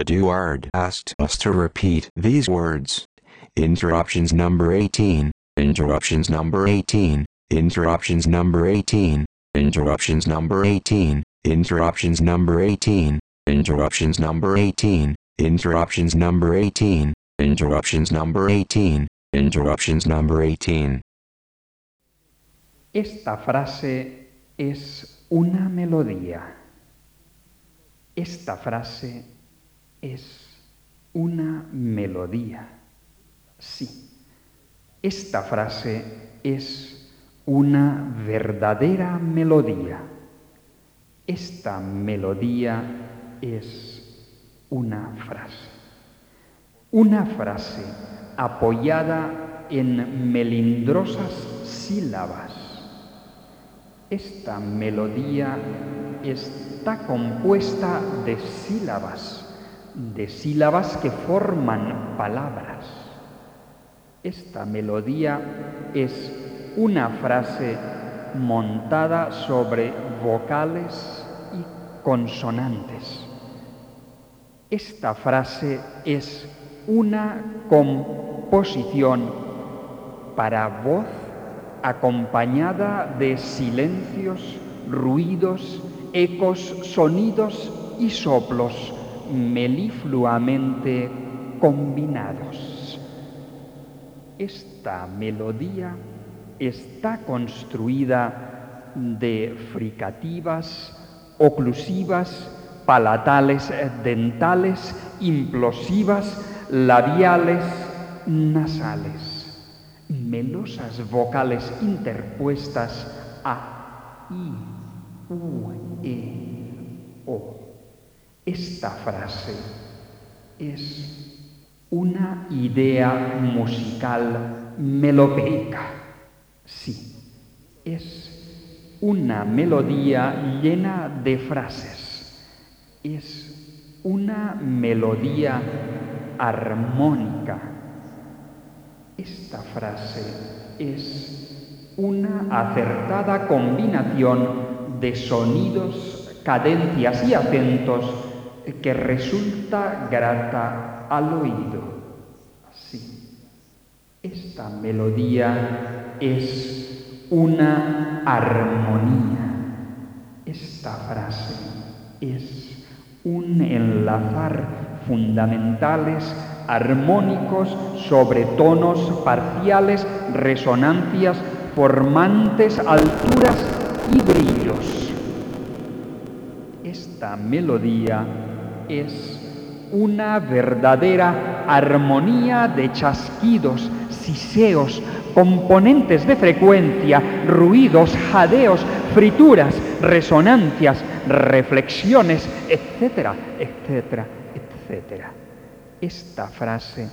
Eduard asked us to repeat these words. Interruptions number 18. Interruptions number 18. Interruptions number 18. Interruptions number 18. Interruptions number 18. Interruptions number 18. Interruptions number 18. Interruptions number 18. Interruptions number 18. Esta frase es una melodía. Esta frase es una melodía. Sí, esta frase es una verdadera melodía. Esta melodía es una frase. Una frase apoyada en melindrosas sílabas. Esta melodía está compuesta de sílabas, de sílabas que forman palabras. Esta melodía es una frase montada sobre vocales y consonantes. Esta frase es una composición para voz acompañada de silencios, ruidos, ecos, sonidos y soplos melifluamente combinados. Esta melodía está construida de fricativas, oclusivas, palatales, dentales, implosivas, labiales, nasales, melosas vocales interpuestas a, i, u. Esta frase es una idea musical melopeica. Sí, es una melodía llena de frases. Es una melodía armónica. Esta frase es una acertada combinación de sonidos, cadencias y acentos que resulta grata al oído. Sí, esta melodía es una armonía. Esta frase es un enlazar fundamentales, armónicos, sobre tonos parciales, resonancias, formantes, alturas y brillos. Esta melodía es una verdadera armonía de chasquidos, siseos, componentes de frecuencia, ruidos, jadeos, frituras, resonancias, reflexiones, etcétera, etcétera, etcétera. Esta frase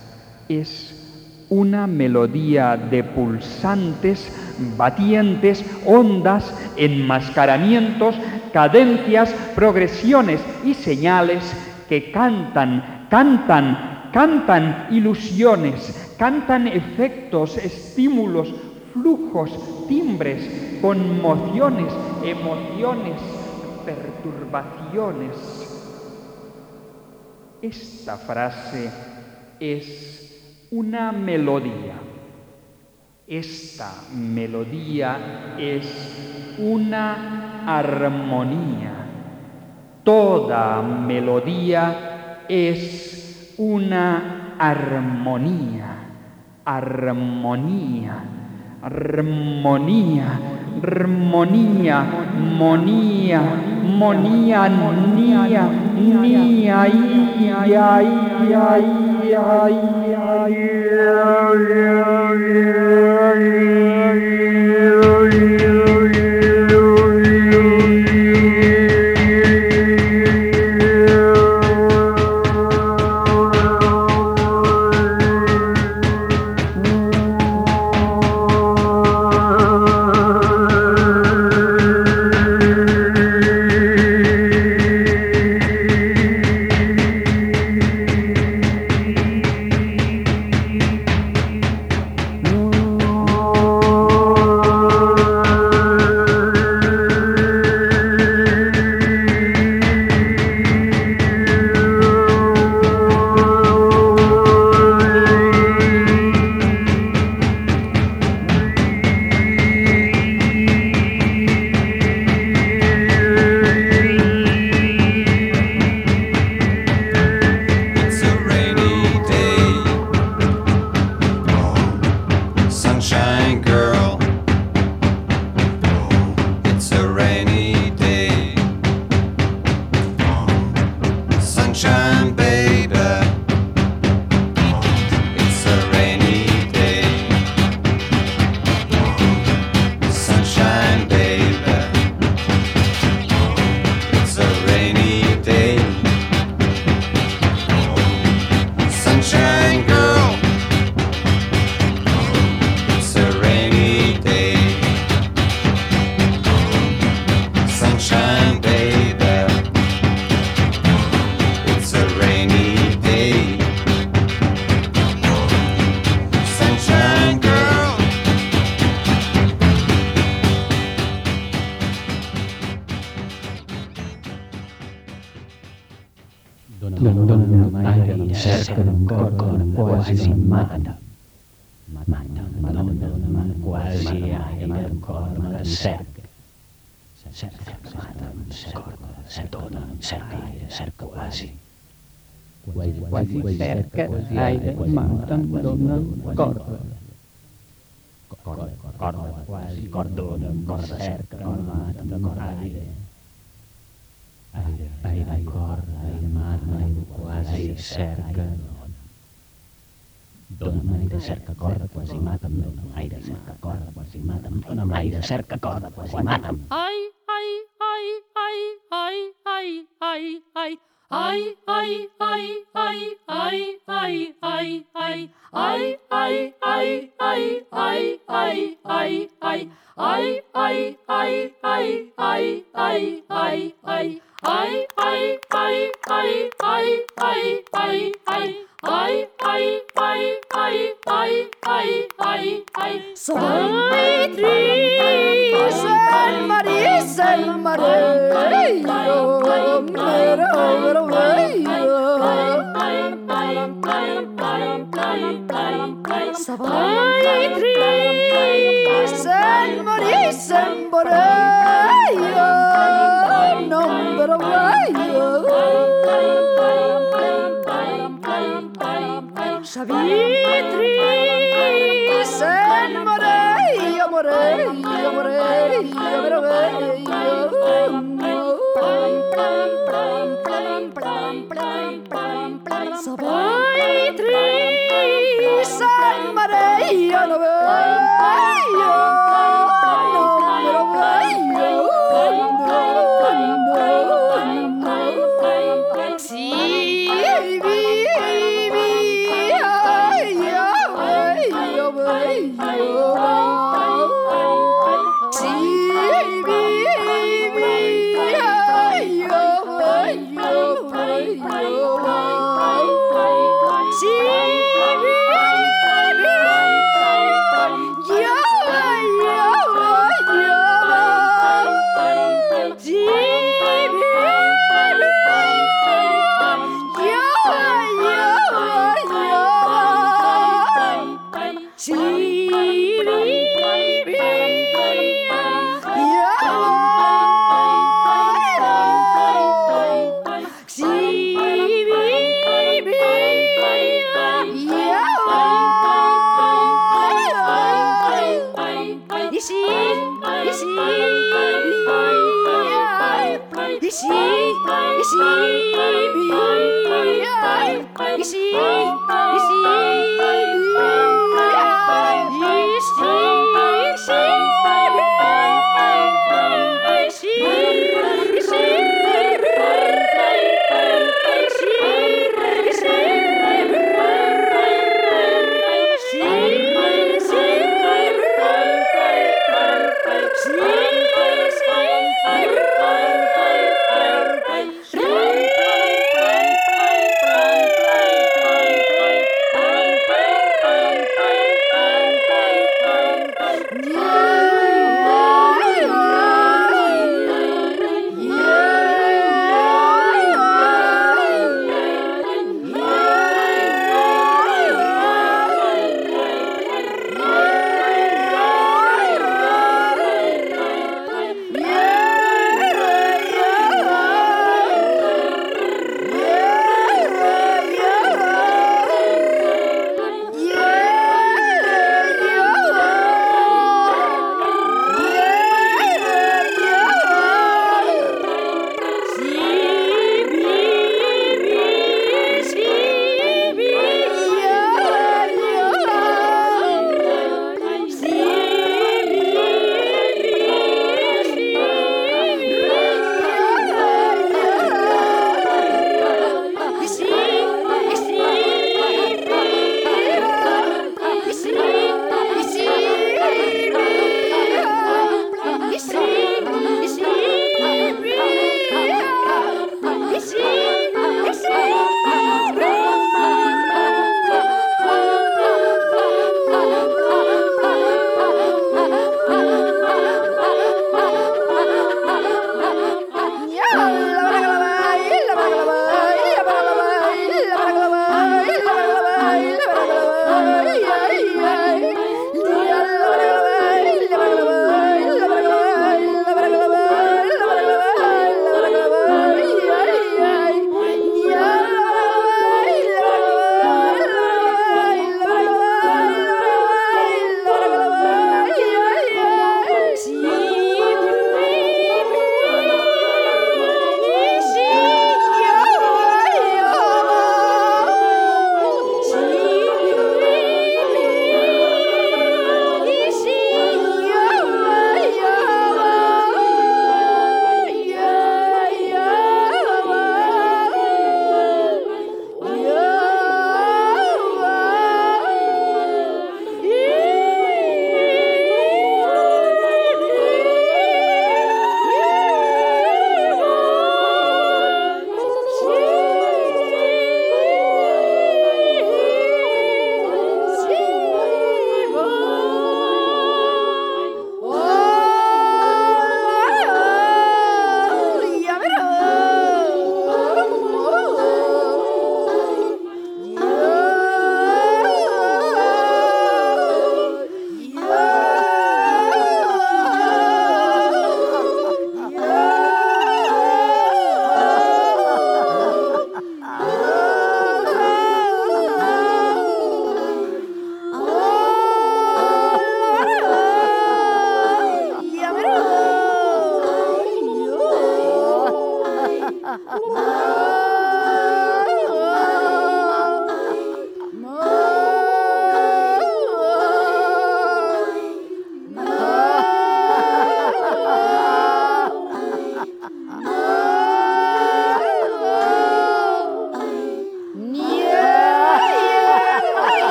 es una melodía de pulsantes, batientes, ondas, enmascaramientos, cadencias, progresiones y señales que cantan, cantan, cantan ilusiones, cantan efectos, estímulos, flujos, timbres, conmociones, emociones, perturbaciones. Esta frase es una melodía. Esta melodía es una armonía. Toda melodía es una armonía. Armonía. Armonía. Armonía. Monía. Monía. Nía. Nía. Ia, ia, ia, ia, Ai đấy mà Cordon Cordova Cordova quasi Cordona Corcerca Corma Aire Aire Aire corda Aire marma Aire quasi cerca Dóna'm aire, cerca corda, quasi mata'm. Dóna'm aire, cerca corda, quasi mata'm. Dóna'm aire, cerca corda, quasi mata'm.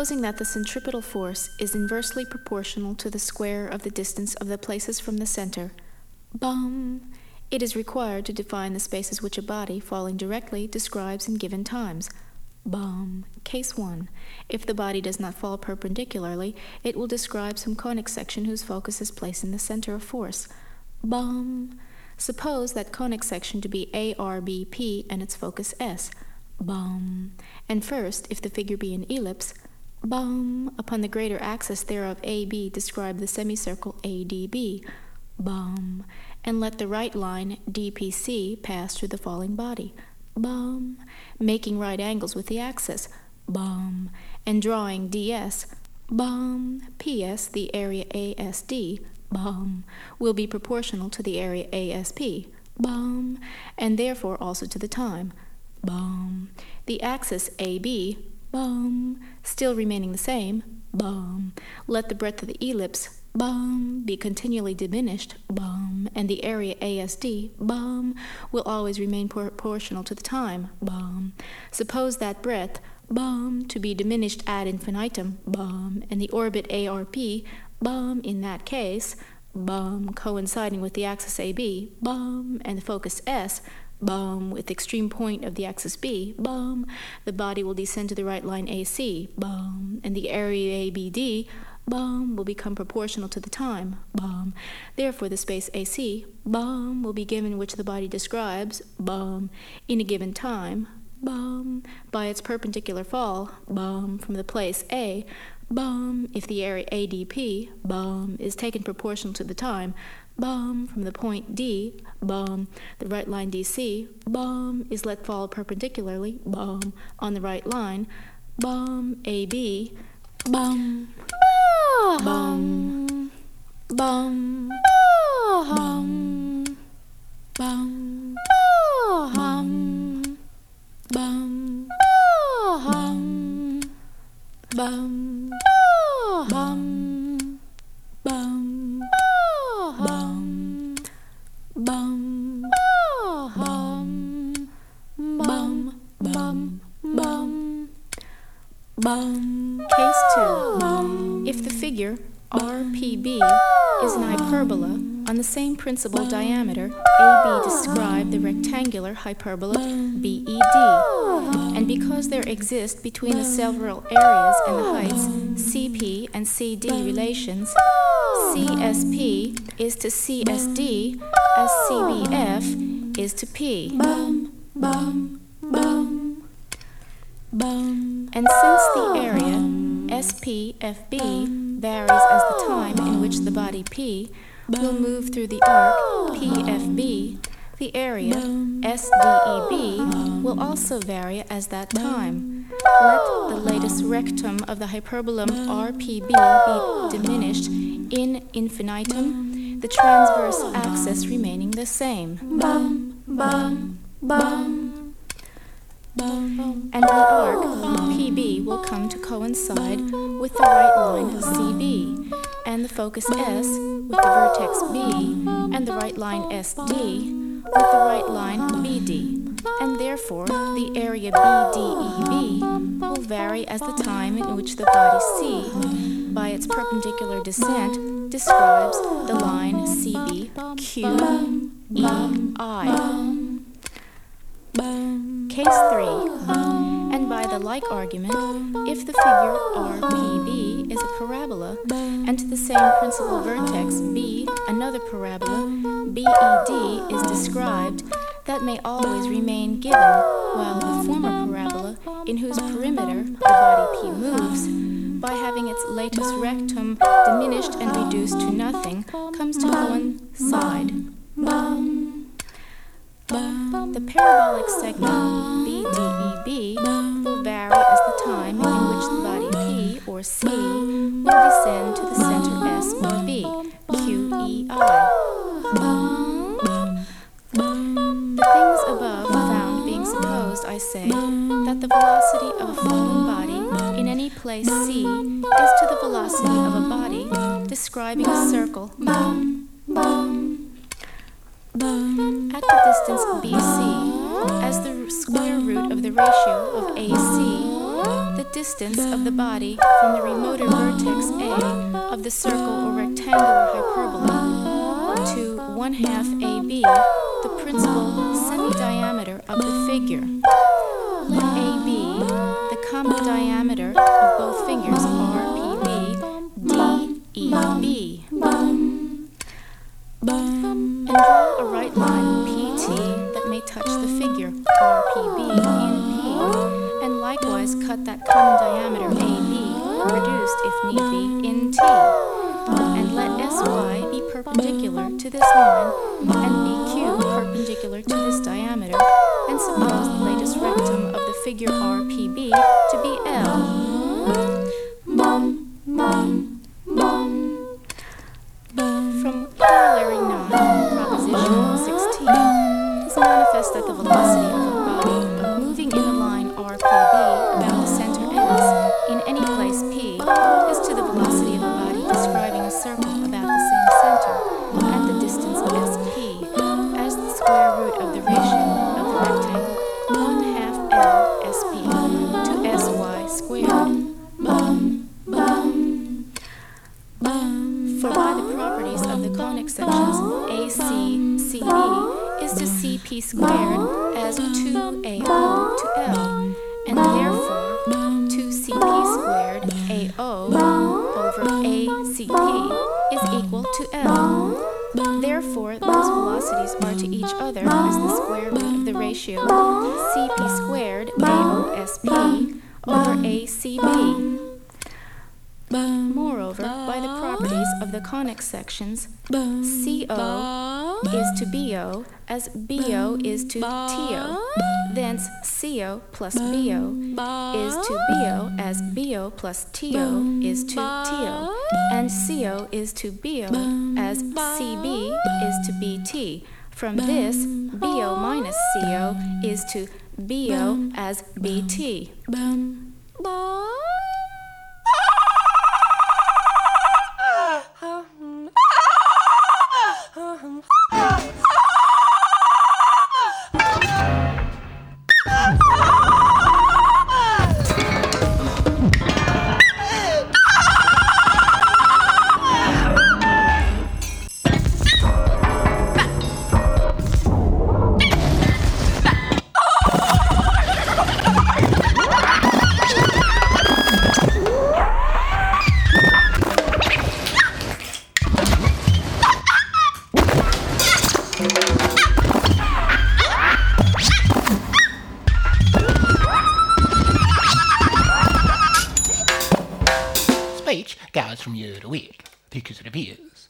Supposing that the centripetal force is inversely proportional to the square of the distance of the places from the center, bum, it is required to define the spaces which a body falling directly describes in given times. Bum. Case 1. If the body does not fall perpendicularly, it will describe some conic section whose focus is placed in the center of force. Bum. Suppose that conic section to be ARBP and its focus S. Bum. And first, if the figure be an ellipse, bum, upon the greater axis thereof AB describe the semicircle ADB. Bum. And let the right line DPC pass through the falling body. Bum. Making right angles with the axis. Bum. And drawing DS. Bum. PS, the area ASD. Bum. Will be proportional to the area ASP. Bum. And therefore also to the time. Bum. The axis AB, bum, still remaining the same, bum. Let the breadth of the ellipse, bum, be continually diminished, bum, and the area ASD, bum, will always remain proportional to the time, bum. Suppose that breadth, bum, to be diminished ad infinitum, bum, and the orbit ARP, bum, in that case, bum, coinciding with the axis AB, bum, and the focus S, bum, with extreme point of the axis B, bum, the body will descend to the right line AC, bum, and the area ABD, bum, will become proportional to the time, bum. Therefore, the space AC, bum, will be given which the body describes, bum, in a given time, bum, by its perpendicular fall, bum, from the place A, bum, if the area ADP, bum, is taken proportional to the time, bum, from the point D, bum, the right line DC, bum, is let fall perpendicularly, bum, on the right line, bum, AB, bum, bum, bum, bum, bum, bum, bum, bum, bum, bum. Case 2. If the figure RPB is an hyperbola on the same principal diameter, AB describe the rectangular hyperbola BED. And because there exist between the several areas and the heights CP and CD relations, CSP is to CSD as CBF is to P. And since the area SPFB varies as the time in which the body P will move through the arc PFB, the area SDEB will also vary as that time. Let the latus rectum of the hyperbolum RPB be diminished in infinitum, the transverse axis remaining the same. And the arc PB will come to coincide with the right line CB, and the focus S with the vertex B, and the right line SD with the right line BD. And therefore, the area BDEB will vary as the time in which the body C, by its perpendicular descent, describes the line CB QEI. Case 3. And by the like argument, if the figure RPB is a parabola, and to the same principal vertex B another parabola, BED is described, that may always remain given, while the former parabola, in whose perimeter the body P moves, by having its latus rectum diminished and reduced to nothing, comes to one coincide. The parabolic segment BDEB will vary as the time in which the body P or C will descend to the center S or B, QEI. The things above found being supposed, I say, that the velocity of a falling body in any place C is to the velocity of a body describing a circle at the distance BC, as the square root of the ratio of AC The distance of the body from the remoter vertex A of the circle or rectangular hyperbola to 1 half AB, the principal semi-diameter of the figure. Let AB, the common diameter of both fingures RPB, DEB. And draw a right line PT that may touch the figure RPB in P, and likewise cut that common diameter AB, reduced if need be in T. And let SY be perpendicular to this line, and BQ perpendicular to this diameter, and suppose the latus rectum of the figure RPB to be L. L. Therefore, those velocities are to each other as the square root of the ratio CP squared AOSP over ACB. Moreover, by the properties of the conic sections, CO is to BO as BO is to TO. Thence CO plus BO is to BO as BO plus TO is to TO. And CO is to BO as CB is to BT. From this, BO minus CO is to BO as BT. To year because it appears.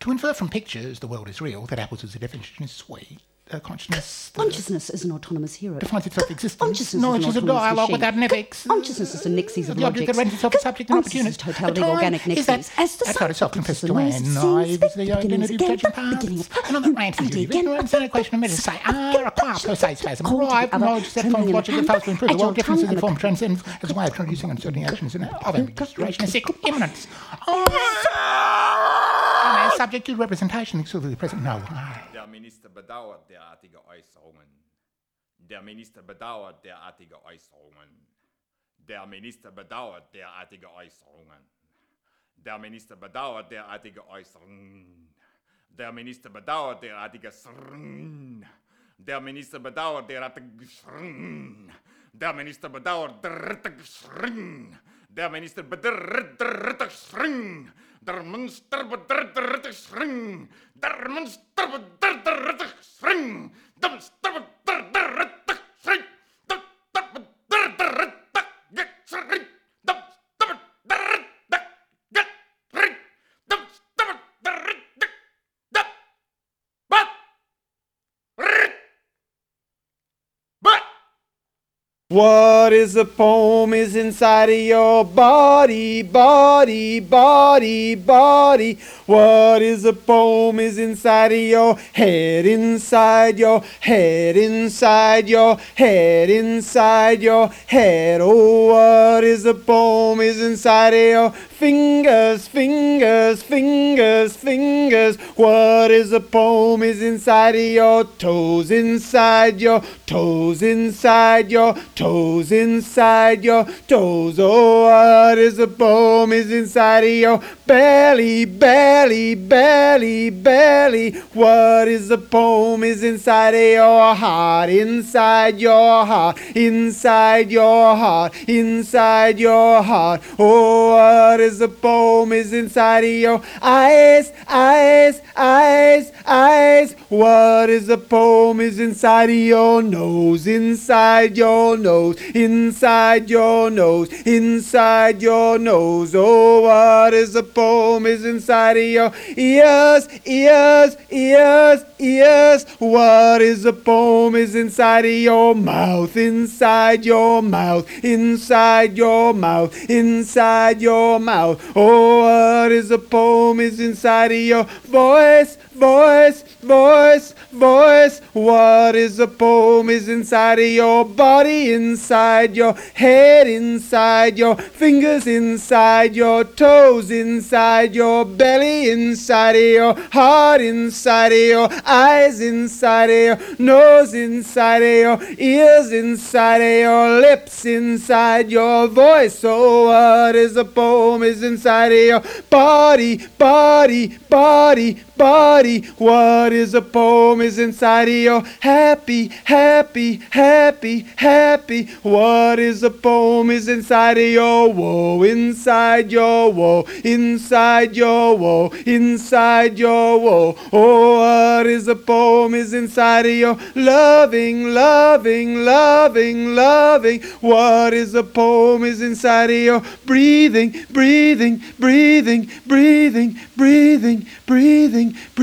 To infer from pictures the world is real, that apples is a definition is sweet uh, consciousness. Consciousness is an autonomous hero. Defines itself existence. Consciousness Knowledge is, a dialogue machine. without ethics. Consciousness is a nexus of the object that rents itself a subject and opportunity. totally organic nexus. That, as the outside of self-confessed No, it's the identity of judging powers. And on that rant for you, ignorance and equation of measure say are a choir prosaism, arrived knowledge that forms logic that fails to improve the world differences in form transcends as a way of producing uncertain actions In of ambiguous duration is equal imminence. Oh, subject to representation exclusively present. No, why? Bedauert derartige Äußerungen. Der Minister bedauert derartige Äußerungen. Der Minister bedauert derartige Äußerungen. Der Minister bedauert derartige Äußerungen. Der Minister bedauert derartige Srrrn. Der Minister bedauert derartige Srrrn. Der Minister bedauert derartige Srrrn. Der Minister bedauert derartige Srrrn. Der monster bederderdrig schring. Der monster bederderdrig schring. Der monster bederderdrig schring. Der monster bederderdrig schring. Der monster bederderdrig schring. Der monster der dat bat rit der What? Is a poem is inside of your body, body, body, body. What is a poem is inside of your head, inside your head, inside your head, inside your head. Oh, what is a poem is inside of your fingers, fingers, fingers, fingers. What is a poem is inside of your toes, inside your toes, inside your toes, inside your toes. Oh, what is a poem is inside of your belly, belly, belly, belly. What is a poem is inside of your heart, inside your heart, inside your heart, inside your heart. Oh, what is a poem is inside of your eyes, eyes, eyes, eyes. What is a poem is inside of your nose, inside your nose, inside your nose, inside your nose. Oh, what is a poem is inside of your ears, ears, ears, ears. What is a poem is inside of your mouth, inside your mouth, inside your mouth, inside your mouth. Oh, what is a poem is inside of your voice, voice, voice, voice. What is a poem is inside of your body, inside your head, inside your fingers, inside your toes, inside your belly, inside of your heart, inside of your eyes, inside of your nose, inside of your ears, inside of your lips, inside your voice. So what is a poem is inside of your body, body, body, body. What is a poem is inside of your happy, happy, happy, happy. What is a poem is inside of your woe, inside your woe, inside your woe, inside your woe. Oh, what is a poem is inside of your loving, loving, loving, loving. What is a poem is inside of your breathing, breathing, breathing, breathing, breathing, breathing, breathing,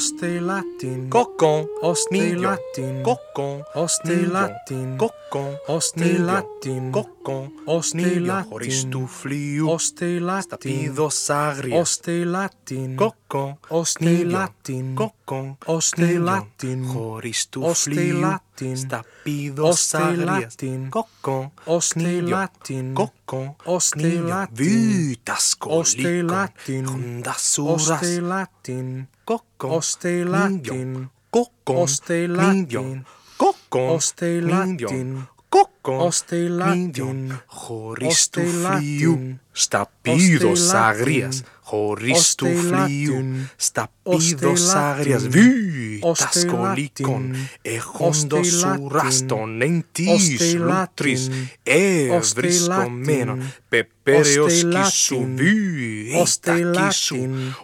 Osti latin. Kokon. Osti latin. Kokon. Osti latin. Kokon. Osti latin. Kokon. Osti latin. Χωρίς του φλοιού. Οστιλάτιν. Στα πίδος άγρια. Οστιλάτιν. Κοκ. kokon. Osti latin. Kokon. Osti latin. Horistu Osti latin. Stapido Osti latin. Kokon. Osti latin. Kokon. Osti latin. Vyytasko Osti latin. Hondasuras. Osti latin. Kokon. Osti latin. Kokon. Osti latin. Kokon. Osti latin. Kokon. Osti latin. Horistu fliu. Stapido sagrias. Horistu flium stapidos agrias vitas colicon e hondos suraston entis lutris evris comenon pepereos quisu vita quisu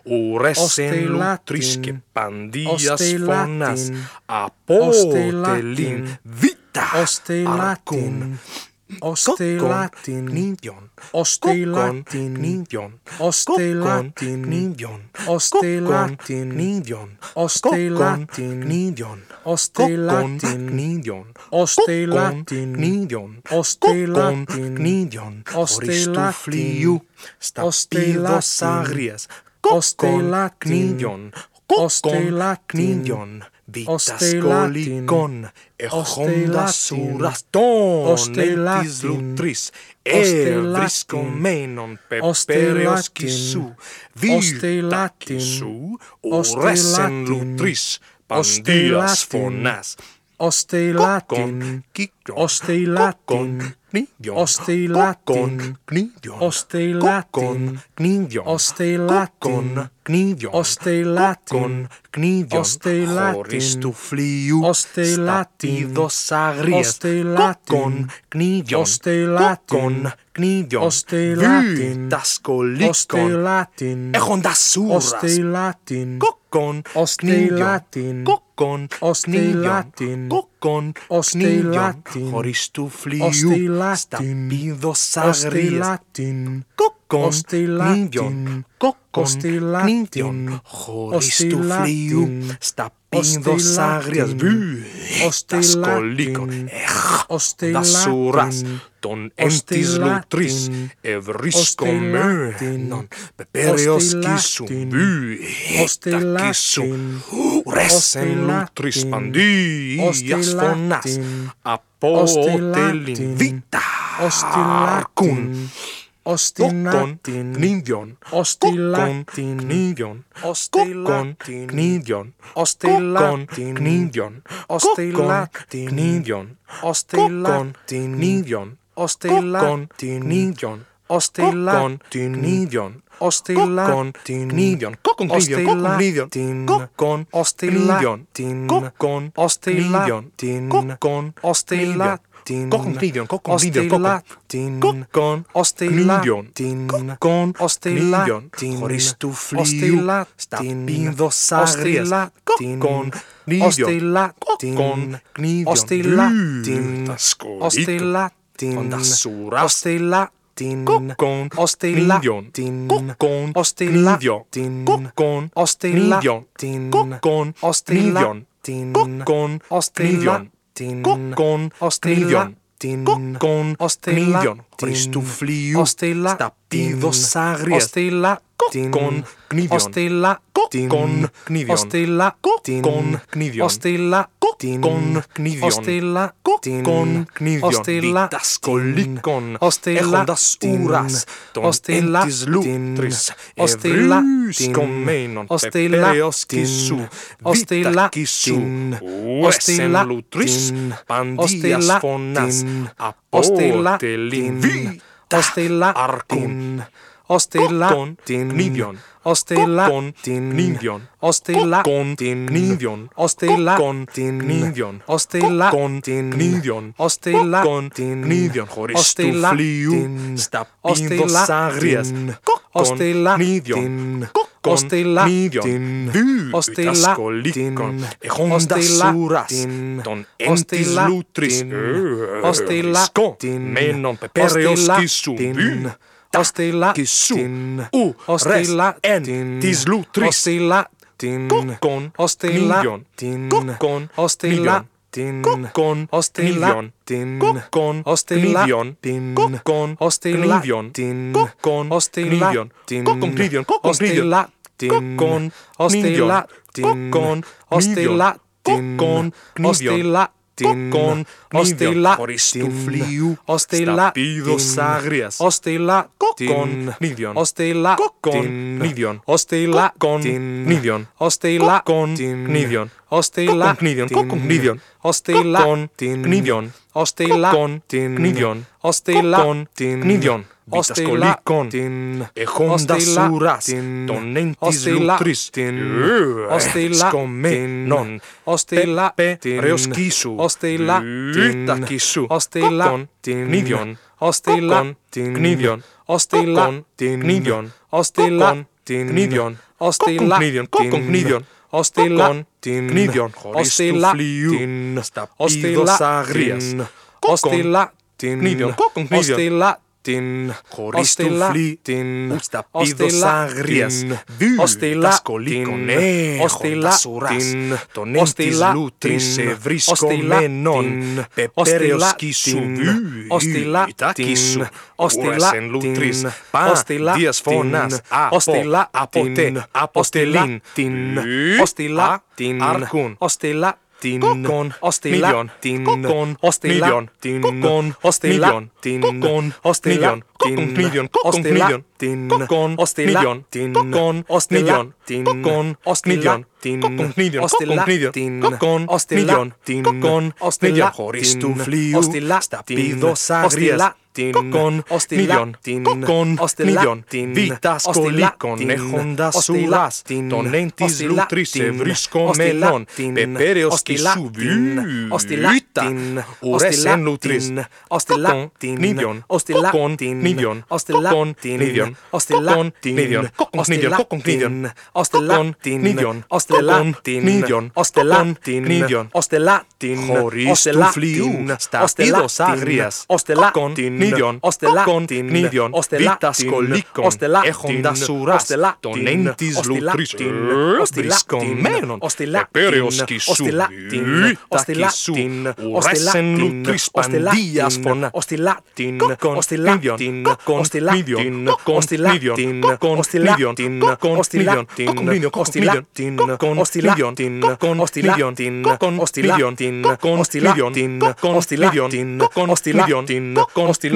uresen lutris que pandias fonas apotelin vita ostelatin Osteolatin nindjón Osteolatin nindjón Osteolatin nindjón Osteolatin nindjón Osteolatin nindjón Osteolatin nindjón Osteolatin nindjón Osteolatin nindjón Osteolatiú Stapíla sagrias Osteolatin nindjón Osteolatin nindjón vitas colicon e honda suraston etis lutris evris comenon pepereos quisu vilta quisu oresen lutris pandias fonas. Ostei latin, cocon, latin, κνίδιον. Οστειλάτιν. Κνίδιον. Οστειλάτιν. Κνίδιον. Οστειλάτιν. Κνίδιον. Οστειλάτιν. Κνίδιον. Οστειλάτιν. Χωρίς του φλοιού. Οστειλάτιδος αγρίες. Κόκκον. Κνίδιον. Οστειλάτιν παιχνίδιων. Οστειλάτιν. Δασκολίκων. Έχοντα σούρα. Οστειλάτιν. Κόκκον. Οστειλάτιν. Κόκκον. Οστειλάτιν. Κόκκον. Οστειλάτιν. Χωρί του φλοιού. Οστειλάτιν. Στα Οστειλάτιν. Κόκκον. Οστειλάτιν. Κόκκον. Οστειλάτιν. Χωρί του φλοιού. Στα indossarias bu estas colico eh das suras ton entis lutris evrisco me. Non. Peperios quisum bu eta quisum resem lutris pandias fonas. Apotelin vita arcun. της λούτρης, Ostellatin. ευρίσκομμένον, Ostellatin. πεπέρεως κισού, βίτα Ostellatin. κισού, ουέσεν Ostellatin. λούτρης, παντίας Ostellatin. φωνάς, Ostellatin. αποτελήν, βίτα Ostellatin. αρκούν, Ostellatin. κόκκον, κνίδιον, Ostellatin. κόκκον, κνίδιον, Ostellatin. κόκκον, κνίδιον, Ostellatin. κόκκον, κνίδιον, Ostellatin. κόκκον, κνίδιον, Ostellatin. κόκκον, κνίδιον, χωρίς του Ostellatin. φλοιού, στα Latin Kokon videon, kokon videon, kokon Latin Kokon Oste Latin Kokon Oste Latin Horistu fliu Stapindo sagrias Kokon Oste Latin Kokon Oste Latin Oste Latin Oste Latin Kokon Ostellatin Kokon Ostellatin Kokon Ostellatin Kokon Ostellatin Kokon Ostellatin kokkon miljon. Kokkon miljon. Ristufliu. Stapidosarjes. Kokkon knivjon. Kokkon knivjon. Kokkon knivjon. con knivion ostella con knivion ostella dascolikon ostella das uras. Ostella lutris. Ostella comenon ostella su ostella su ostella lutris. Pandias fonnas ostella ostella arcun ostella knivion oste la tin nindion oste la con tin nindion oste la con tin nindion oste la con tin nindion oste la con tin nindion oste la fliu sta oste la sagrias oste la nindion oste la tin. Du oste la tin. e honda suras ton entis lutris. Oste la tin. Menon pepereos kisum Ostilatin. U. Ostilatin. Tislutris. Ostilatin. Kokkon. Ostilatin. Kokkon. Ostilatin. Kokkon. Ostilatin. Kokkon. Ostilatin. Kokkon. Ostilatin. Kokkon. Ostilatin. Kokkon. Kokkon. Ostilatin. Kokkon. Ostilatin. Kokkon. Ostilatin. Kokkon. Ostilatin ostilla, tin, kokon, ostilla, miljon, tin, kokon, ostilla, miljon, tin, kokon, ostilla, miljon, tin, kokon, ostilla, miljon, kokon, tin, miljon, kokon, ostilla, miljon, tin, kokon, ostilla, miljon, tin, kokon, ostilla, miljon, tin, kokon, ostilla, miljon, tin, kokon, miljon, ostilla, kokon, miljon, tin, kokon, ostilla, miljon, tin, kokon, ostilla, miljon, horistu vitas colicon, e honda suras, tonentis lutris, scomme non, pepe reoscisu, itacisu, cocon, nidion, cocon, gnidion, cocon, gnidion, cocon, gnidion, cocon, gnidion, cocon, gnidion, Ostela, gnidion, ostela, stapidos agrias, ostela, gnidion, cocon, gnidion, ostela, την χωρίς το την ουσταπίδος αγρίας, δύ, τα σκολίκον έχον τα σουράς, τον εν της λούτρης ευρίσκομενον, πεπέρεως κίσου δύ, ητάκη σου, ουρας εν λούτρης, πα, δίας φωνάς, από, αποτέ, την, οστιλά, την, αρκούν, tin kokon osti tin kokon osti tin kokon osti tin kokon osti tin million kokon tin kokon osti tin kokon osti tin kokon osti million tin kokon million million tin kokon osti tin kokon osti million horistu fliu Kokon, millón, kokon, millón, vitas colicon, nejondas sulas, tonentis lutrice, brisco melon, pepereos que subin, ostilatin, uresen lutris, kokon, millón, kokon, millón, kokon, millón, kokon, millón, kokon, millón, kokon, millón, ostelatin, ostelatin, millón, ostelatin, millón, ostelatin, ostelatin, ostelatin, Nidion, Ostelattin, Nidion, Ostelattas collicon, έχοντας ουράς, τον εν της λουτρής, βρίσκον μένον, επέρεως κι σου, τα κι σου, ουράς εν λουτρής πανδίας φωνά, Ostelattin, Ostelattin, Ostelattin, Ostelattin, Ostelattin, Ostelattin, Ostelattin, Ostelattin, Ostelattin, Ostelattin, Ostelattin, Ostelattin, Ostelattin, Ostelattin, Ostelattin,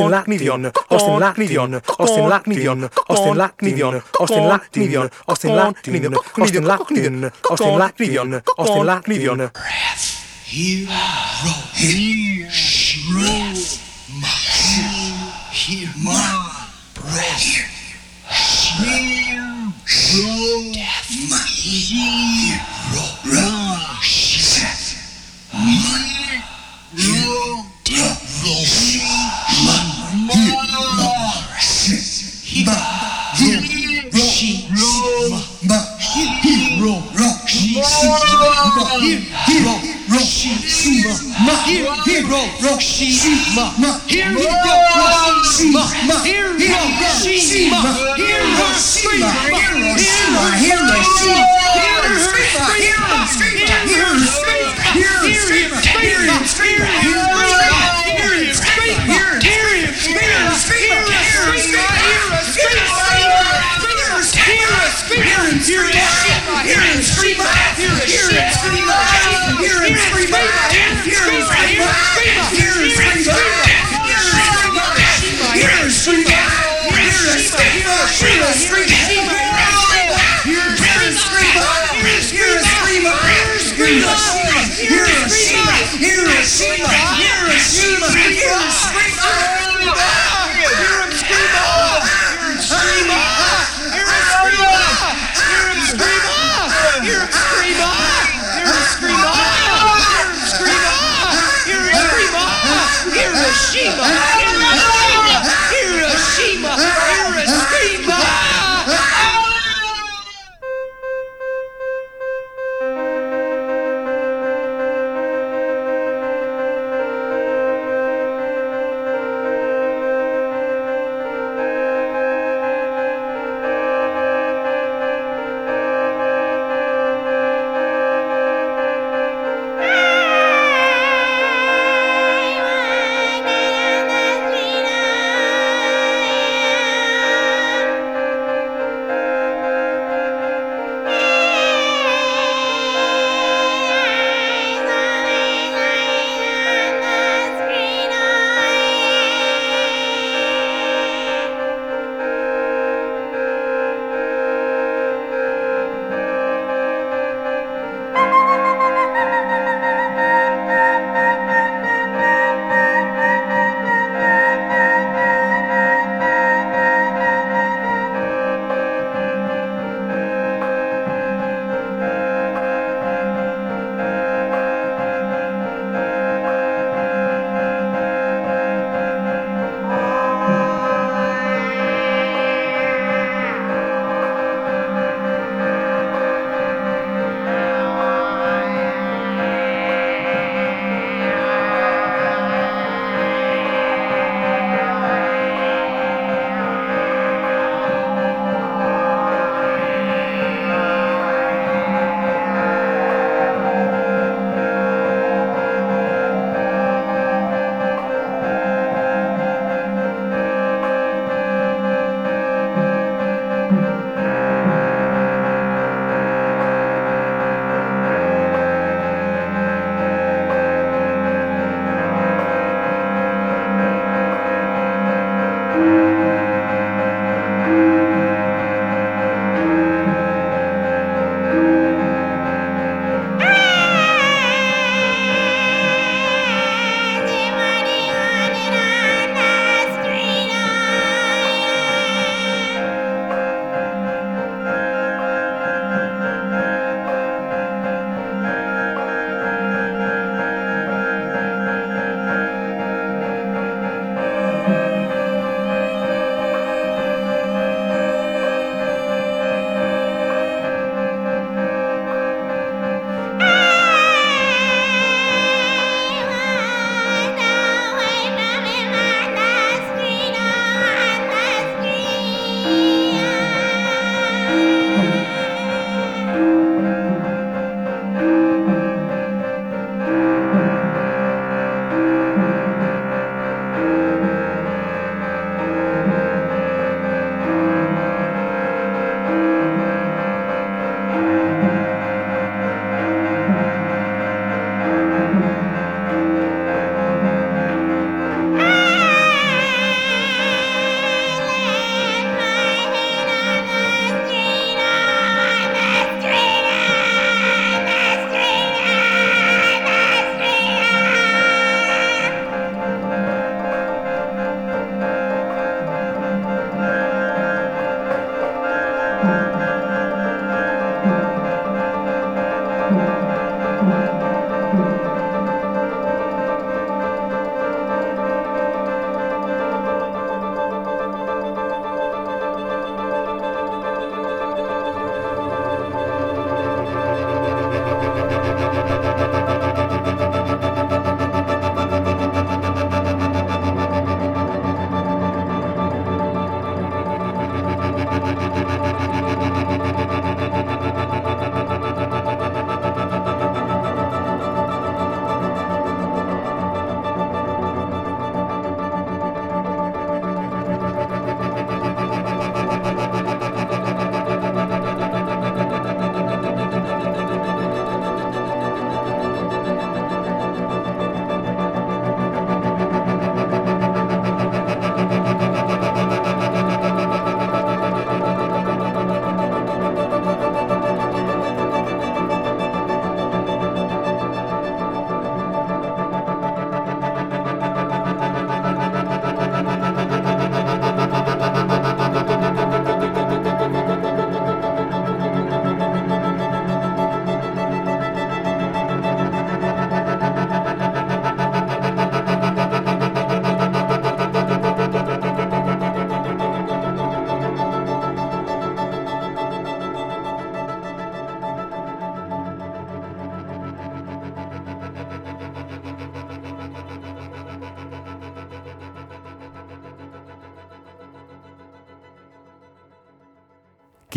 Austin Lacknidion, Austin Lacknidion, Austin Lacknidion, Austin Lacknidion, Austin Latin, Austin Latin, Austin Latin, Austin Latin. Breath, hero, hero, breath, my, hear my breath, hero, death, my hero, death, my hero, death, my hero, death, my. Hear him! Here in Street Life! Here in Street Here in Street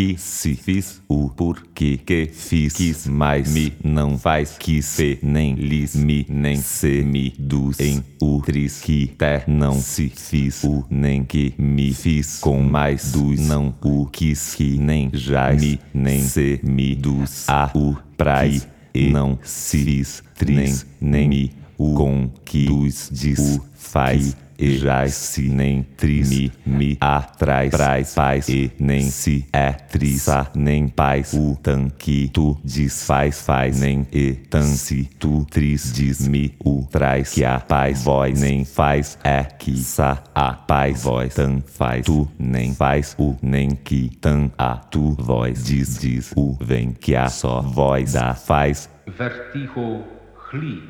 que se fiz o porquê que fiz. Quis mais me não faz. Que se nem lis me nem se me dos em o tris que te não se fiz. O nem que me fiz com mais dos não o quis que nem já me nem se me dos a o prai e não se fiz. tris nem me o com que os diz o faz e já se nem trime me atrás praz paz e nem se é trisa nem paz o tanque tu desfaz faz nem e tan se tu tris diz me o traz que a paz voz nem faz é que sa a paz voz tan faz tu nem faz o nem que tan a tu. Voz diz diz o vem que a só voz a faz vertigo gli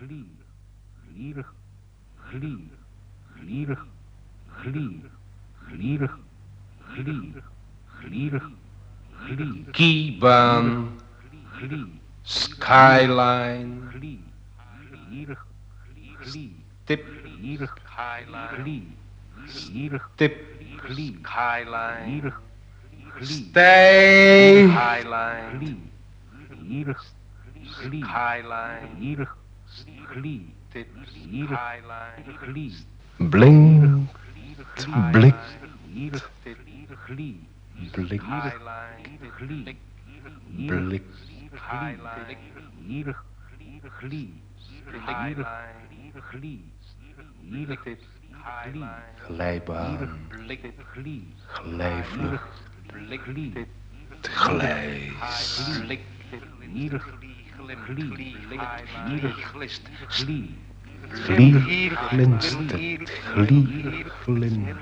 gli gli, glierig, glier, glierig, glier, glierig, glier. Kiebaan, skyline, glierig, stip, skyline, stip, skyline, stay, skyline, skyline, skyline. Blinkt, blikt, blikt, blikt, blikt, glijbaan, glijvlucht, glijs, glir glist, glir glie glinstert, glie glint,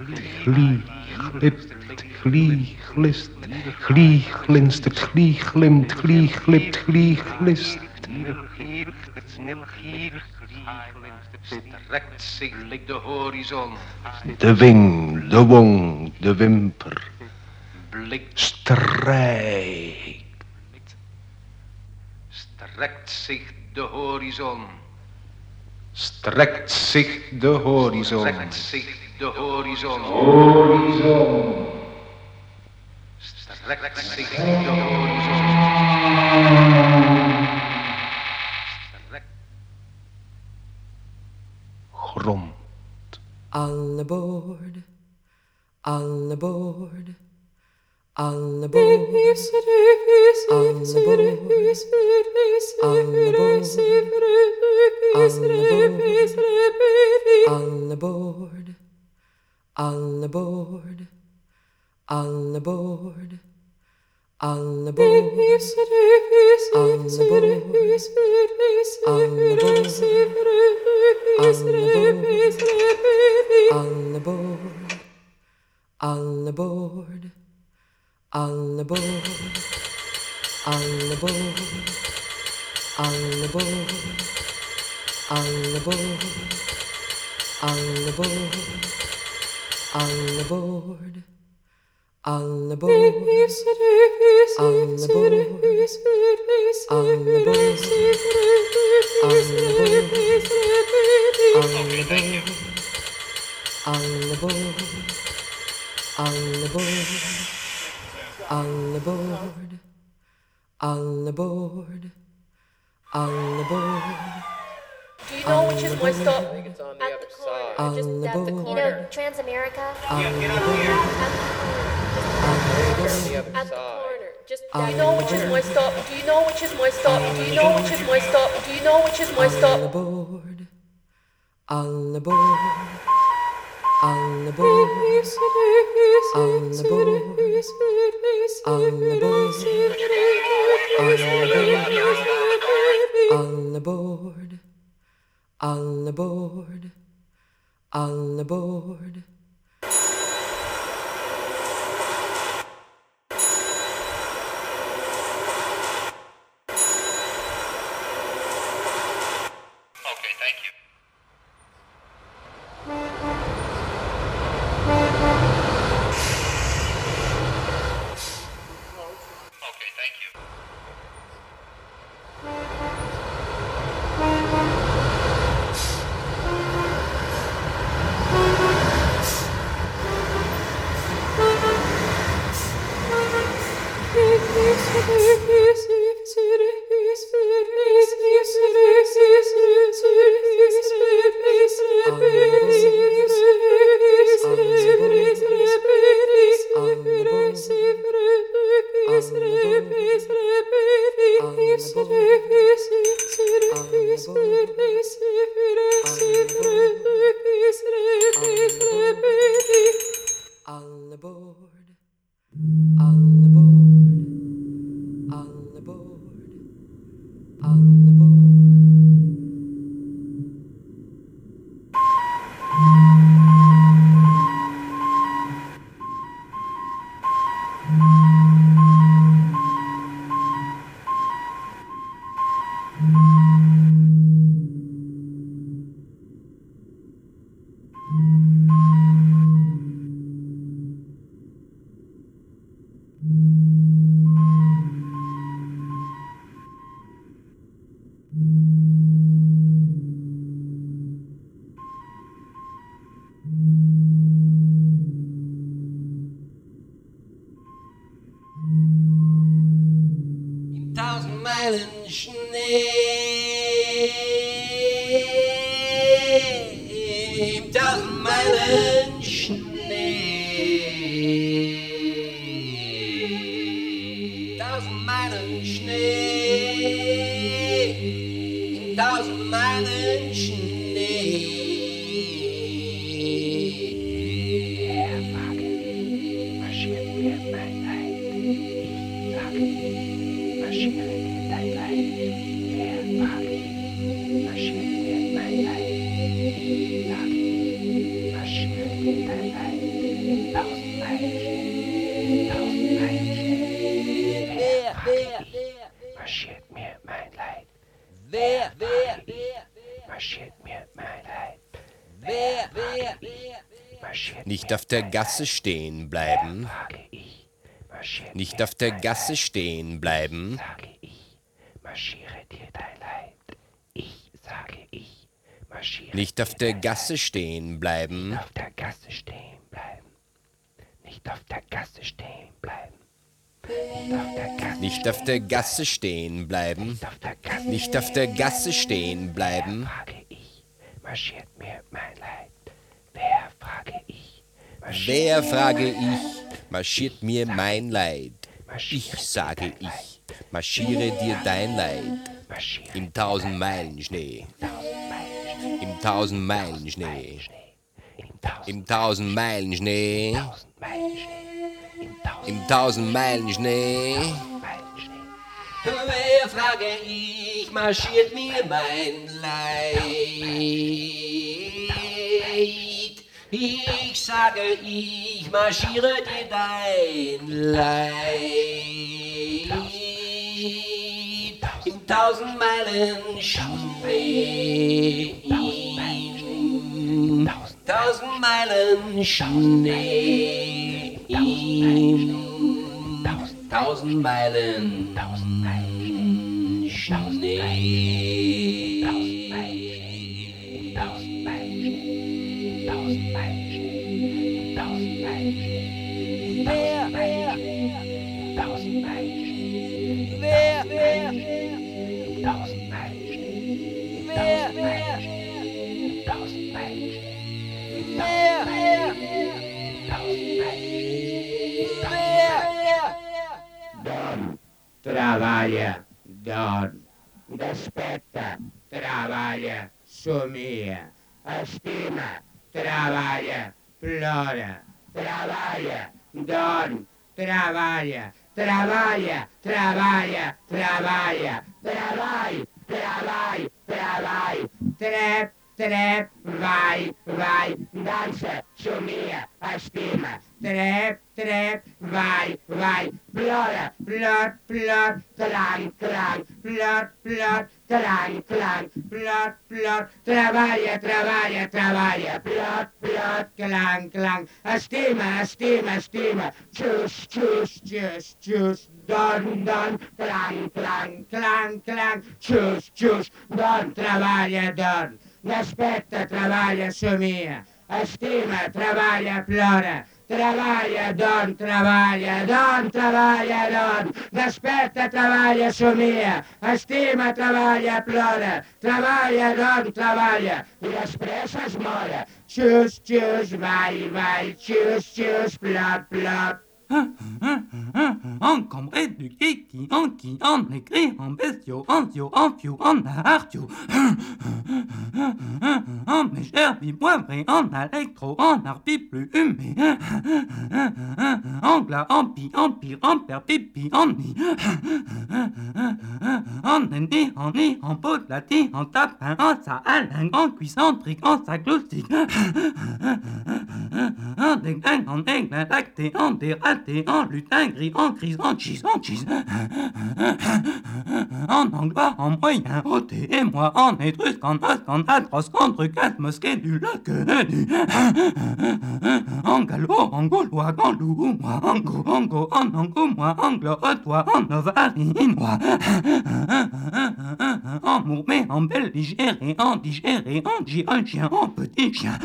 glie glipt, glie glist, glie glinstert, glie glimt, glie glipt, glie glist. strekt zich de horizon, De wing, de wong, de wimper, blikt, strijkt, strekt zich de horizon, strekt zich de horizon. strekt zich de horizon, Horizon. strekt zich de horizon. Strekt Grom. All aboard, all aboard, all aboard, all aboard, all aboard, all aboard, all aboard, all aboard, all aboard, all aboard, all aboard, all aboard, all aboard, all aboard, all aboard, all aboard, all aboard, all aboard. All aboard, all aboard, all aboard, all aboard, all aboard, all aboard all aboard, all aboard, all aboard. Do you know which is my stop? It's on the other side. All Just at the aboard. corner. Transamerica. Yeah, get up here. On the other At the side. corner. Just. Do you know which is my stop? Do you know which is my stop? Do you know which is my stop? Do you know which is my All stop? aboard, all aboard, all aboard! board, aboard! All aboard! on. meilen Schnee. Im tausend Meilen Nicht auf der Gasse stehen bleiben. Nicht auf der Gasse stehen bleiben. Marschiere dir dein Leid. Ich sage ich. Marschiere Nicht auf der Gasse stehen bleiben. auf der Gasse stehen bleiben. Nicht auf der Gasse stehen bleiben. Nicht auf der Gasse Nicht stehen bleiben. Nicht auf der Gasse stehen bleiben. marschiert mir mein Leid. Wer frage ich? Wer, frage ich, marschiert mir mein Leid? Ich sage ich, marschiere dir dein Leid. Im tausend Meilen Schnee. Im tausend Meilen Schnee. Im tausend Meilen Schnee. Im tausend Meilen Schnee. Wer frage ich, marschiert mir mein Leid. Ich sage, ich marschiere dir dein Leid. In tausend Meilen Schnee. Tausend Meilen Schnee. Tausend Meilen Don trabalha, Don. Despeta, trabalha, somia. Estima, trabalha, plora. Trabalha, Don. Trabalha, trabalha, trabalha, trabalha. Trabalha, trabalha, trabalha. Trep, trep, vai, vai. Dança, somia, estima. trep, trep, vai, vai, plora, plor, plor, clang, clang, plor, plor, clang, clang, plor, plor, treballa, treballa, treballa, plor, plor, clang, clang, estima, estima, estima, xus, xus, xus, xus, don, don, clang, clang, clang, clang, xus, xus, don, treballa, don, respecta, treballa, somia, estima, treballa, plora, Treballa, don, treballa, don, treballa, don. Desperta, treballa, somia. Estima, treballa, plora. Treballa, don, treballa. I després es mora. Xus, xus, vai, vai, xus, xus, plot, plot. En cambré du kiki, en qui, en écrit, en bestiaux, en zio, en fiou, en artio. En mégère, poivré, en électro, en arpi plus humé. En glas, en pi, en pire, en père, pipi, en nid. En ennemi, en nid, en pot, laté, en tapin, en en cuisse, en trique, en sagloustique. En déglingue, en aigle, lacté, en en lutin, gris, en crise, en cheese, en cheese. En anglois, en moyen, ôté, et moi, en étrusque, en osque, en atroce, en truc, mosquée, du lac. En galop, en gaulois, en loup, moi, en go, en go, en ango, moi, anglo, toi, en ovarinois. En mourmé, en belligéré, en digéré, en gi, en chien, en petit chien.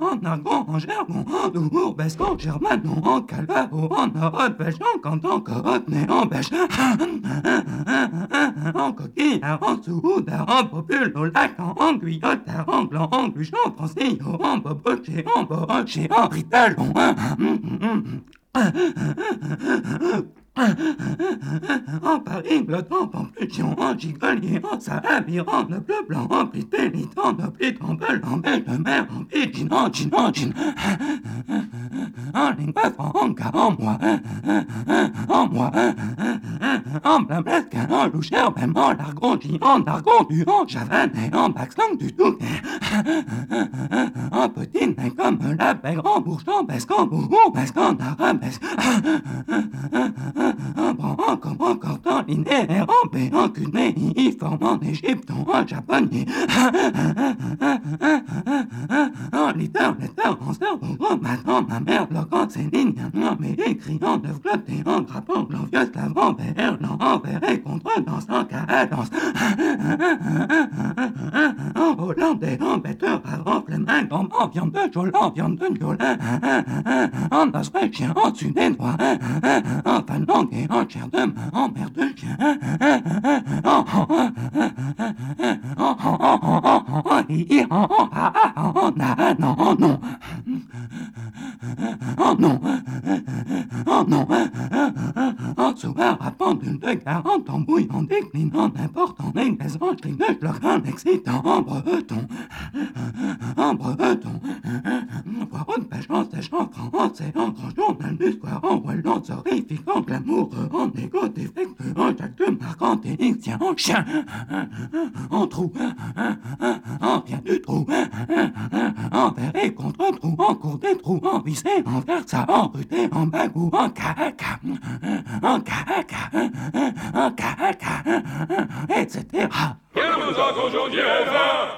En argon, en jargon, en doubourg, basque, Bon, Germain, non, cala, on a de pêche, on quand on connaît, on pêche, en coquille, en soude, en popule, au lac, en guillotte, en gland, en gluche, en en boboché, en bohoché, en britelle, en... Paris, en pampluchon, en gigolier, en salamire, en bleu blanc, en plit pélit, en oplit, en bel, en belle de mer, en pidgin, en gin, en gin. En lingua franca, en moi, en moi, en blablasque, en loucher, même en largondi, en argondu, en javanais, en baxlang du tout. En petit nez comme la bègre, en bourge, en basque, en bourg, basque, en arabesque comme corps linéaire, en péanculé, forme en Égypte, en japonais. En liteur, en sœur, en matant ma mère, bloquant ses lignes, en mais écriant de flotter, en grappant, glorieux, l'avant, vers l'en et contre, danse en cadence. En hollandais, en bêteur, avant, flemmin, en viande de jol, en viande de jol, en autrichien, en sudénois, en finlandais, en bouillant, déclinant, n'importe en inglaisant, clignote leur crâne excitant en breton. En breton. Poireau de pêchant, séchant, français, en grand journal du square, en wallon, horrifique, en amour, on écoute des textes, on s'actume, on chien, on trou, on vient du trou, et contre trou, en cours des trous, en vissé, en ça, en ruté, en bagou, en caca, en caca, en caca, etc. Jedemy zakon rządziewa.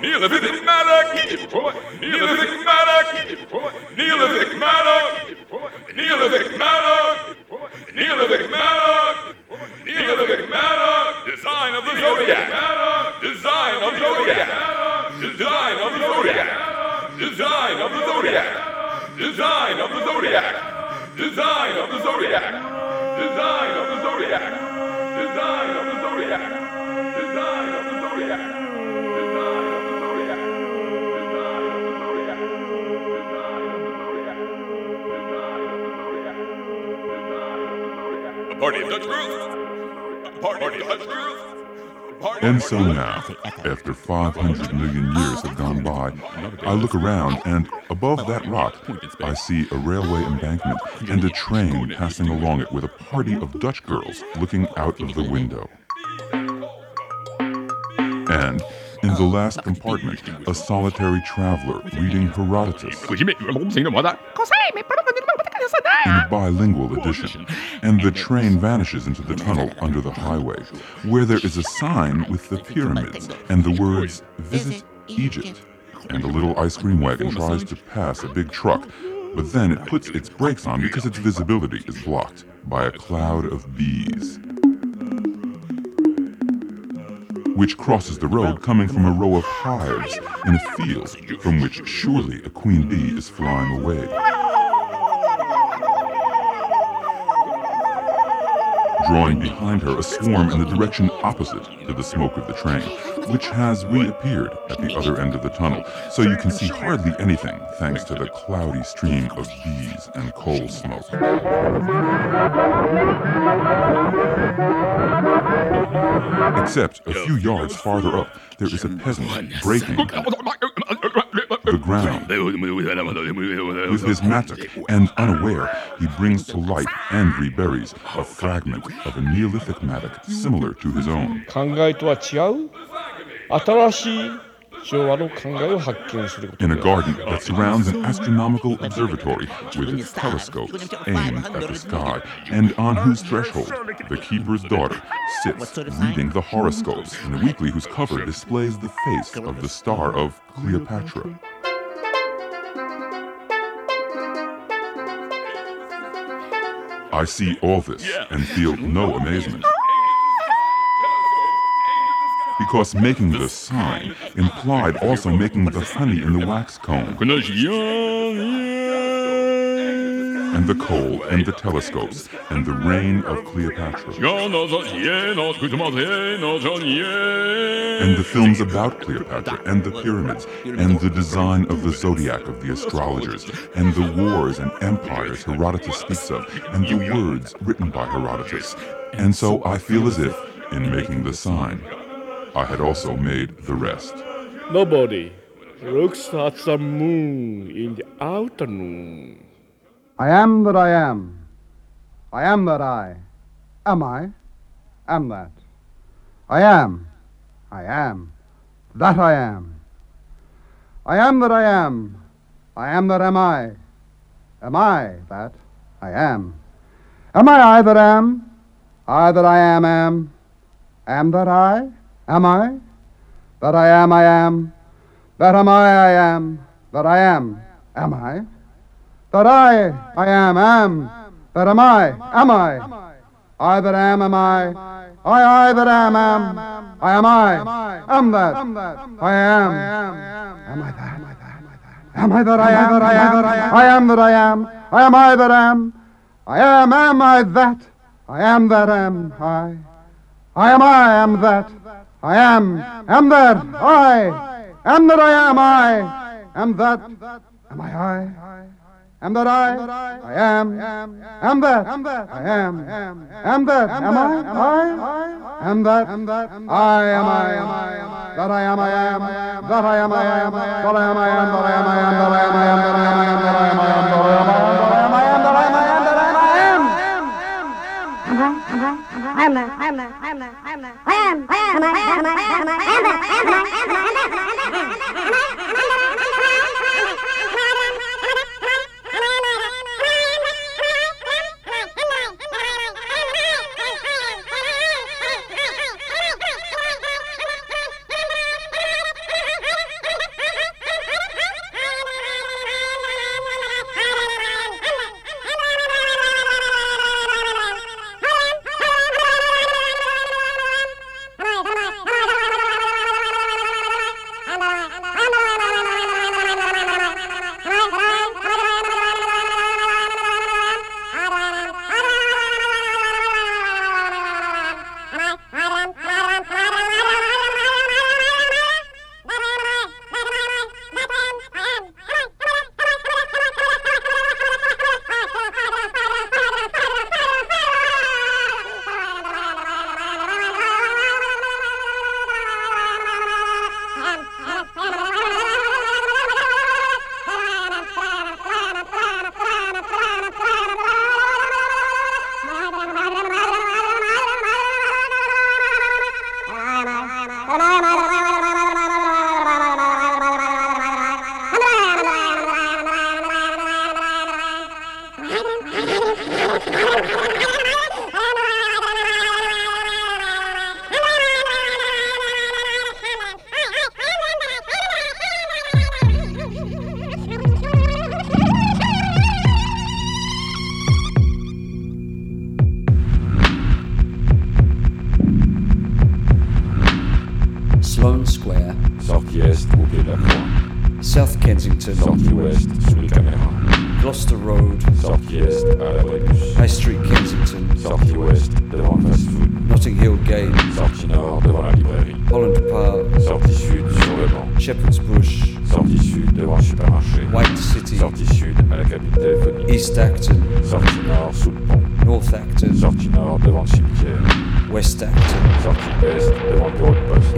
Neolithic Madoc. Neolithic Madoc. Neolithic so now, after 500 million years have gone by, I look around and above that rock, I see a railway embankment and a train passing along it with a party of Dutch girls looking out of the window. And in the last compartment, a solitary traveler reading Herodotus in a bilingual edition, and the train vanishes into the tunnel under the highway, where there is a sign with the pyramids and the words Visit Egypt. And a little ice cream wagon tries to pass a big truck, but then it puts its brakes on because its visibility is blocked by a cloud of bees. Which crosses the road coming from a row of hives in a field from which surely a queen bee is flying away. Drawing behind her a swarm in the direction opposite to the smoke of the train, which has reappeared at the other end of the tunnel, so you can see hardly anything thanks to the cloudy stream of bees and coal smoke. Except a few yards farther up, there is a peasant breaking the ground. With his mattock and unaware, he brings to light and reburies a fragment of a Neolithic mattock similar to his own. In a garden that surrounds an astronomical observatory with its telescopes aimed at the sky, and on whose threshold the keeper's daughter sits reading the horoscopes in a weekly whose cover displays the face of the star of Cleopatra. I see all this and feel no amazement. Because making the sign implied also making the honey in the wax cone and the coal and the telescopes and the reign of Cleopatra. And the films about Cleopatra and the pyramids and the design of the zodiac of the astrologers and the wars and empires Herodotus speaks of and the words written by Herodotus. And so I feel as if, in making the sign, I had also made the rest. Nobody looks at the moon in the afternoon. I am that I am. I am that I. Am I? Am that. I am. I am. That I am. I am that I am. I am that am I. Am I that I am. Am I I that am? I that I am am. Am that I? Am I? That I am I am. That am I I am. That I am. Am I? That I, I am, am. That am I, am I. I that am, am I. I, I that am, am. I am I, am that. I am. Am I that? Am I that I am? I am. I am that I am. I am I that am. I am, am I that. I am that am I. I am I am that. I am, am that. I am that I am I. Am that. Am I I? Am that I? I am. Am that? I am. Am that? Am I? I? Am that? I am I. That I am I am. That I am I am. That I am I am. That I am I am. That I am I am. That I am I am. That I am I am. I am that. I am that. I am that. I am that. I am that. I am that. I am that. I am that. I am that. I am that.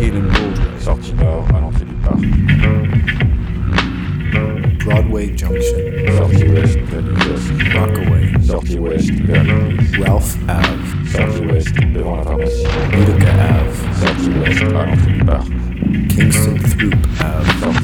et le nord du parc. Broadway Junction. Sortie ouest vers l'Ouest. Rockaway. Sortie ouest vers l'église. Ralph Ave. Sortie devant la pharmacie. Utica Ave. Du parc. Kingston Throop Ave.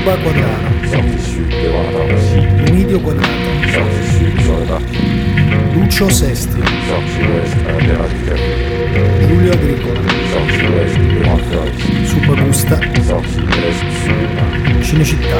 Bomba Quadraro, Emilio Quadrato, Lucio Sesti, Giulio Agricola, Subagusta, Cinecittà.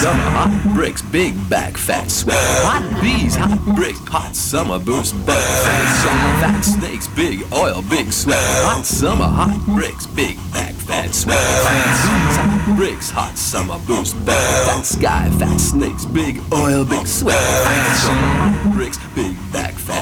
summer, hot bricks, big back fat sweat. Hot bees, hot bricks, hot summer, boost butt. Fat summer, fat snakes, big oil, big sweat. Hot summer, hot bricks, big back fat sweat. Fat bees, hot bricks, hot summer, boost butt. Fat sky, fat snakes, big oil, big sweat. Fat summer, hot bricks, big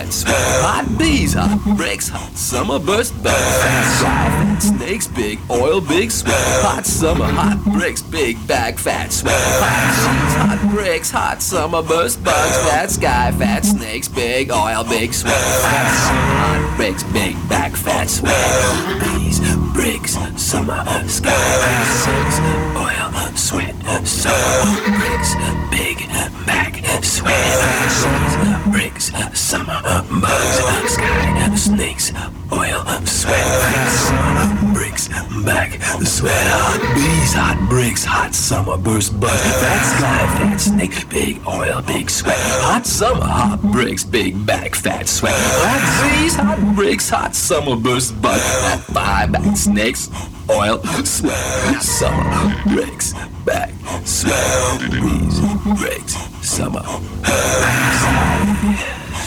Hot bees, hot bricks, hot summer burst bugs, Fat guy, fat snakes, big oil, big sweat. Hot summer, hot bricks, big bag, fat sweat. Hot hot bricks, hot summer burst bugs. Fat sky, fat snakes, big oil, big sweat. Fat hot bricks, big bag, fat sweat. Hot bees, bricks, summer, sky, fat snakes, oil, sweat, summer, bricks, big bag sweat, bricks, summer, bugs, sky, snakes, back, sweat, hot bees, hot bricks, hot summer, burst, bug, fat sky, fat snake, big oil, big sweat, hot summer, hot bricks, big back, fat sweat, hot bees, hot bricks, hot summer, burst, bug, fat five, back snakes, oil, sweat, summer, bricks, back, sweat, bees, bricks, summer,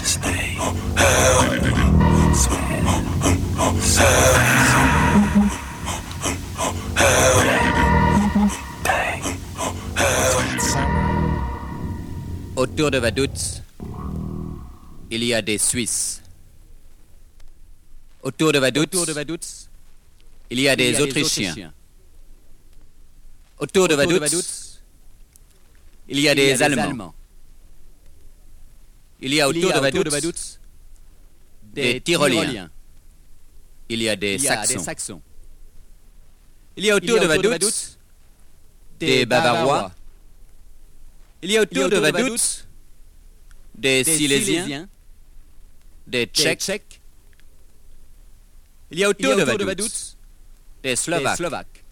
snake, sweat. Autour de Vaduz, il y a des Suisses. Autour de Vaduz, il y a des Autrichiens. Autour de Vaduz, il y a des Allemands. Il y a autour de Vaduz des Tyroliens. Il y a des Saxons. Il y a autour de Vaduz des Bavarois. Il y a autour de Vaduz des Silésiens, des Tchèques. Il y a autour de Vaduz des Slovaques.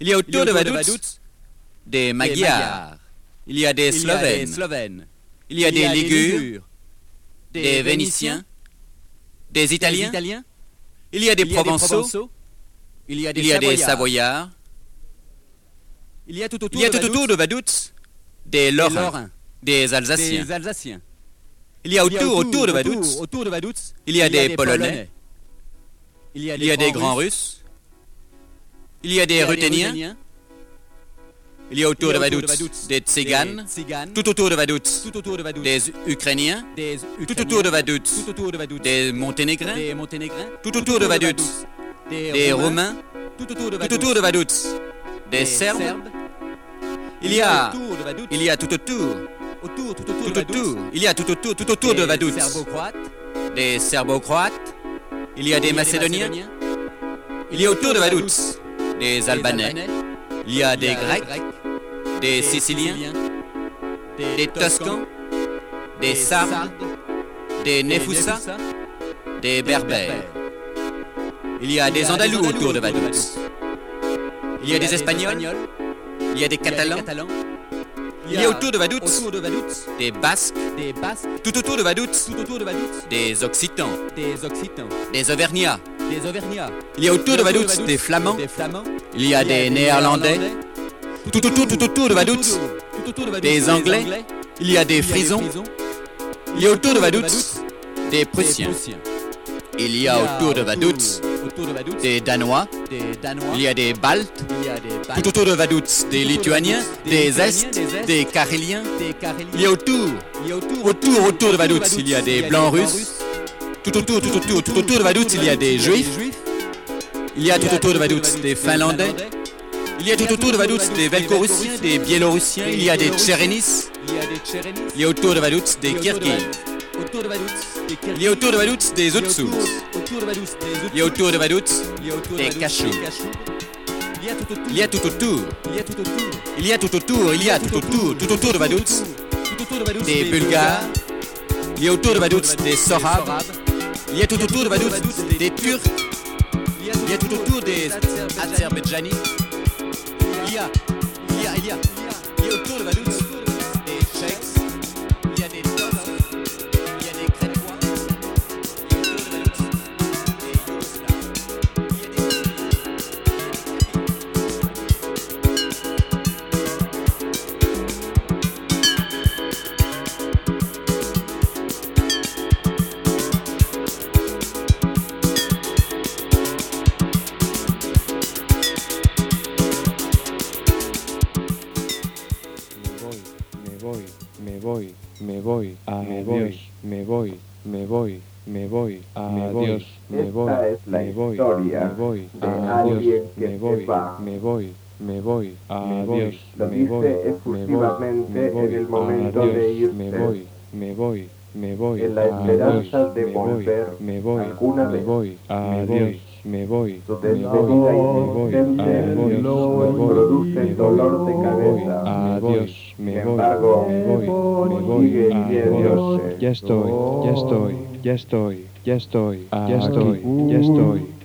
Il y a autour de Vaduz des Magyars. Il y a des Slovènes. Il y a des Ligures, des Vénitiens, des Italiens, des il y a des Provençaux, il, y a des, Savoyards, il y a tout autour, de, Vaduz, des Lorrains, des, Alsaciens. Il y a autour, de il y a, des Polonais, il y a des, grands, Russes, il y a des Ruthéniens, il y a autour de Vaduz des Tziganes. Tout autour de Vaduz des Ukrainiens. Tout autour de Vaduz des Monténégrins. Tout autour de Vaduz des Roumains. Tout autour de Vaduz des Serbes. Il y a, il y a tout autour, tout autour, il y a tout autour, tout autour de Vaduz, des Serbo-Croates, il y a des Macédoniens, il y a autour de Vaduz des Albanais, il y a des Grecs, des Siciliens, des Toscans, des Sardes, des Nefusa, des Berbères. Il y a des Andalous autour de Vaduz. Il y a des Espagnols, il y a des Catalans. Il y a autour de Vaduz des Basques, tout autour de Vaduz des Occitans, des Auvergnats. Il y a autour de Vaduz des Flamands. Il y a des Néerlandais. Tout autour, tout autour de Vaduz des Anglais. Il y a des Frisons. Il y a autour de Vaduz des Prussiens. Il y a autour de Vaduz des Danois, il y a des Baltes, tout autour de Vaduz, des Lituaniens, des Est, des Caréliens, il y a autour, autour, autour de Vaduz, il y a des Blancs Russes, tout autour, tout autour, tout autour de Vaduz, il y a des Juifs, il y a tout autour de Vaduz des Finlandais, il y a tout autour de Vaduz des Velcorussiens, des Biélorussiens, il y a des Tchérénis, il y a autour de Vaduz des Kirghizes. Il y a autour de Vaduz des Otsus. Il y a autour de Vaduz des Cachous. Il y a tout autour. Il y a tout autour. Il y a tout autour. Tout autour de Vaduz des Bulgares. Il y a autour de Vaduz des Sorabes. Il y a tout autour de Vaduz des Turcs. Il y a tout autour des Azerbaïdjanis. Il y a, il y a, me voy, me voy, me voy, me voy, me voy, me voy, adiós, me voy, Esta es la me voy, historia me voy, de adiós, alguien que me se voy, va. me voy, me voy, Me adiós, voy. Lo me me voy, efusivamente me voy, en el momento adiós, de irse. me voy, me voy, me voy, En la esperanza adiós, de me voy, volver me voy, me voy, Me adiós, voy. gusta me voy, me voy, me voy, me voy, me dolor de cabeza, adiós, me voy, me voy, me voy, adiós, ya estoy, ya estoy, ya estoy, ya estoy, ya estoy, ya estoy.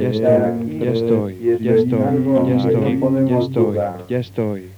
ya estoy, ya estoy, ya estoy, ya estoy, ya estoy.